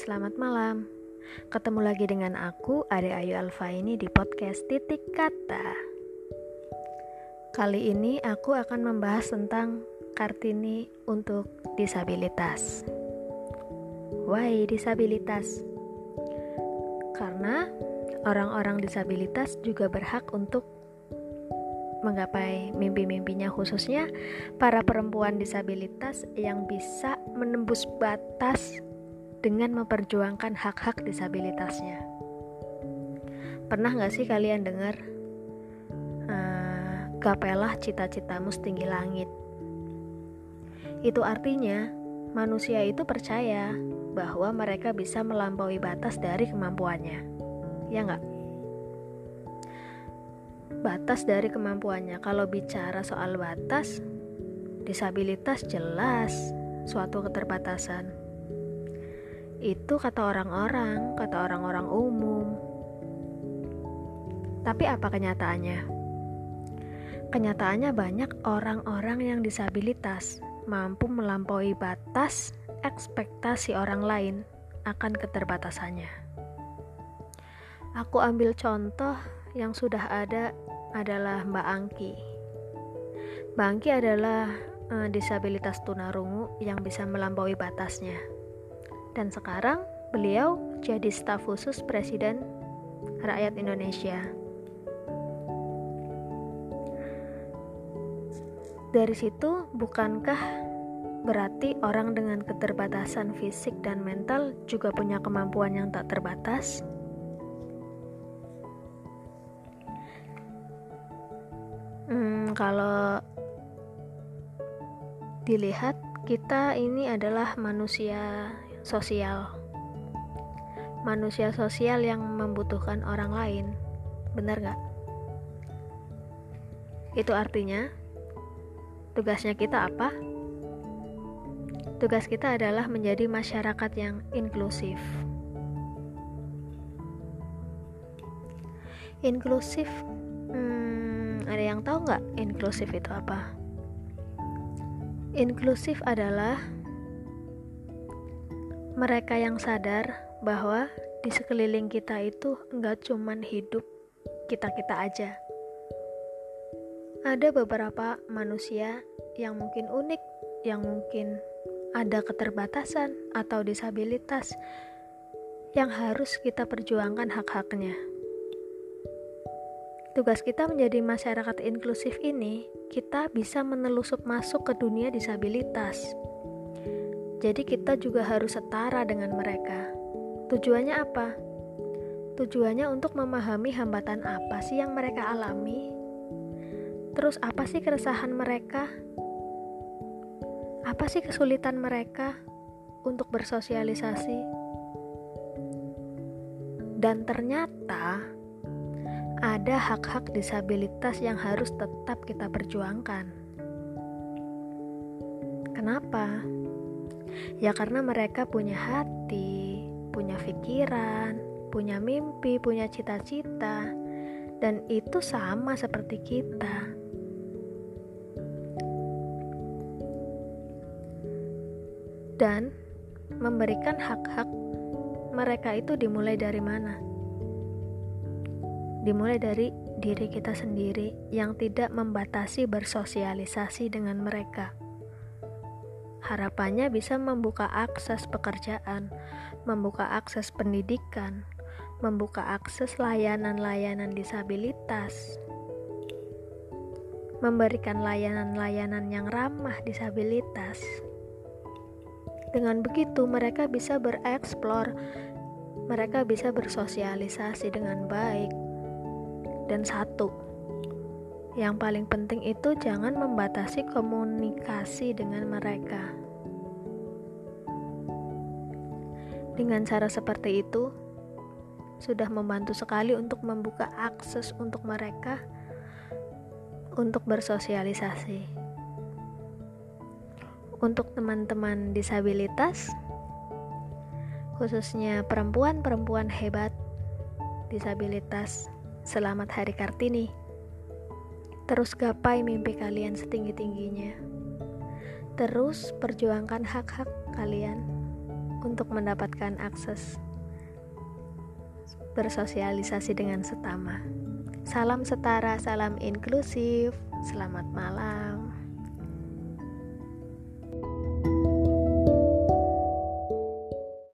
Selamat malam. Ketemu lagi dengan aku, Ade Ayu Alfa ini di podcast Titik Kata. Kali ini aku akan membahas tentang Kartini untuk disabilitas. Why disabilitas? Karena orang-orang disabilitas juga berhak untuk menggapai mimpi-mimpinya khususnya para perempuan disabilitas yang bisa menembus batas dengan memperjuangkan hak-hak disabilitasnya. Pernah gak sih kalian dengar uh, gapelah cita-citamu setinggi langit? Itu artinya manusia itu percaya bahwa mereka bisa melampaui batas dari kemampuannya. Ya nggak? Batas dari kemampuannya. Kalau bicara soal batas, disabilitas jelas suatu keterbatasan itu kata orang-orang, kata orang-orang umum. Tapi apa kenyataannya? Kenyataannya banyak orang-orang yang disabilitas mampu melampaui batas ekspektasi orang lain akan keterbatasannya. Aku ambil contoh yang sudah ada adalah Mbak Angki. Mbak Angki adalah uh, disabilitas tunarungu yang bisa melampaui batasnya dan sekarang beliau jadi staf khusus Presiden rakyat Indonesia. Dari situ, bukankah berarti orang dengan keterbatasan fisik dan mental juga punya kemampuan yang tak terbatas? Hmm, kalau dilihat, kita ini adalah manusia sosial. Manusia sosial yang membutuhkan orang lain. Benar gak? Itu artinya tugasnya kita apa? Tugas kita adalah menjadi masyarakat yang inklusif. Inklusif, hmm, ada yang tahu nggak inklusif itu apa? Inklusif adalah mereka yang sadar bahwa di sekeliling kita itu nggak cuman hidup kita-kita aja. Ada beberapa manusia yang mungkin unik, yang mungkin ada keterbatasan atau disabilitas yang harus kita perjuangkan hak-haknya. Tugas kita menjadi masyarakat inklusif ini, kita bisa menelusup masuk ke dunia disabilitas jadi kita juga harus setara dengan mereka. Tujuannya apa? Tujuannya untuk memahami hambatan apa sih yang mereka alami. Terus apa sih keresahan mereka? Apa sih kesulitan mereka untuk bersosialisasi? Dan ternyata ada hak-hak disabilitas yang harus tetap kita perjuangkan. Kenapa? Ya karena mereka punya hati, punya pikiran, punya mimpi, punya cita-cita, dan itu sama seperti kita. Dan memberikan hak-hak mereka itu dimulai dari mana? Dimulai dari diri kita sendiri yang tidak membatasi bersosialisasi dengan mereka. Harapannya bisa membuka akses pekerjaan, membuka akses pendidikan, membuka akses layanan-layanan disabilitas, memberikan layanan-layanan yang ramah disabilitas. Dengan begitu, mereka bisa bereksplor, mereka bisa bersosialisasi dengan baik. Dan satu, yang paling penting itu jangan membatasi komunikasi dengan mereka. Dengan cara seperti itu, sudah membantu sekali untuk membuka akses untuk mereka untuk bersosialisasi. Untuk teman-teman disabilitas, khususnya perempuan-perempuan hebat disabilitas, selamat Hari Kartini. Terus gapai mimpi kalian setinggi-tingginya. Terus perjuangkan hak-hak kalian untuk mendapatkan akses bersosialisasi dengan setama. Salam setara, salam inklusif. Selamat malam.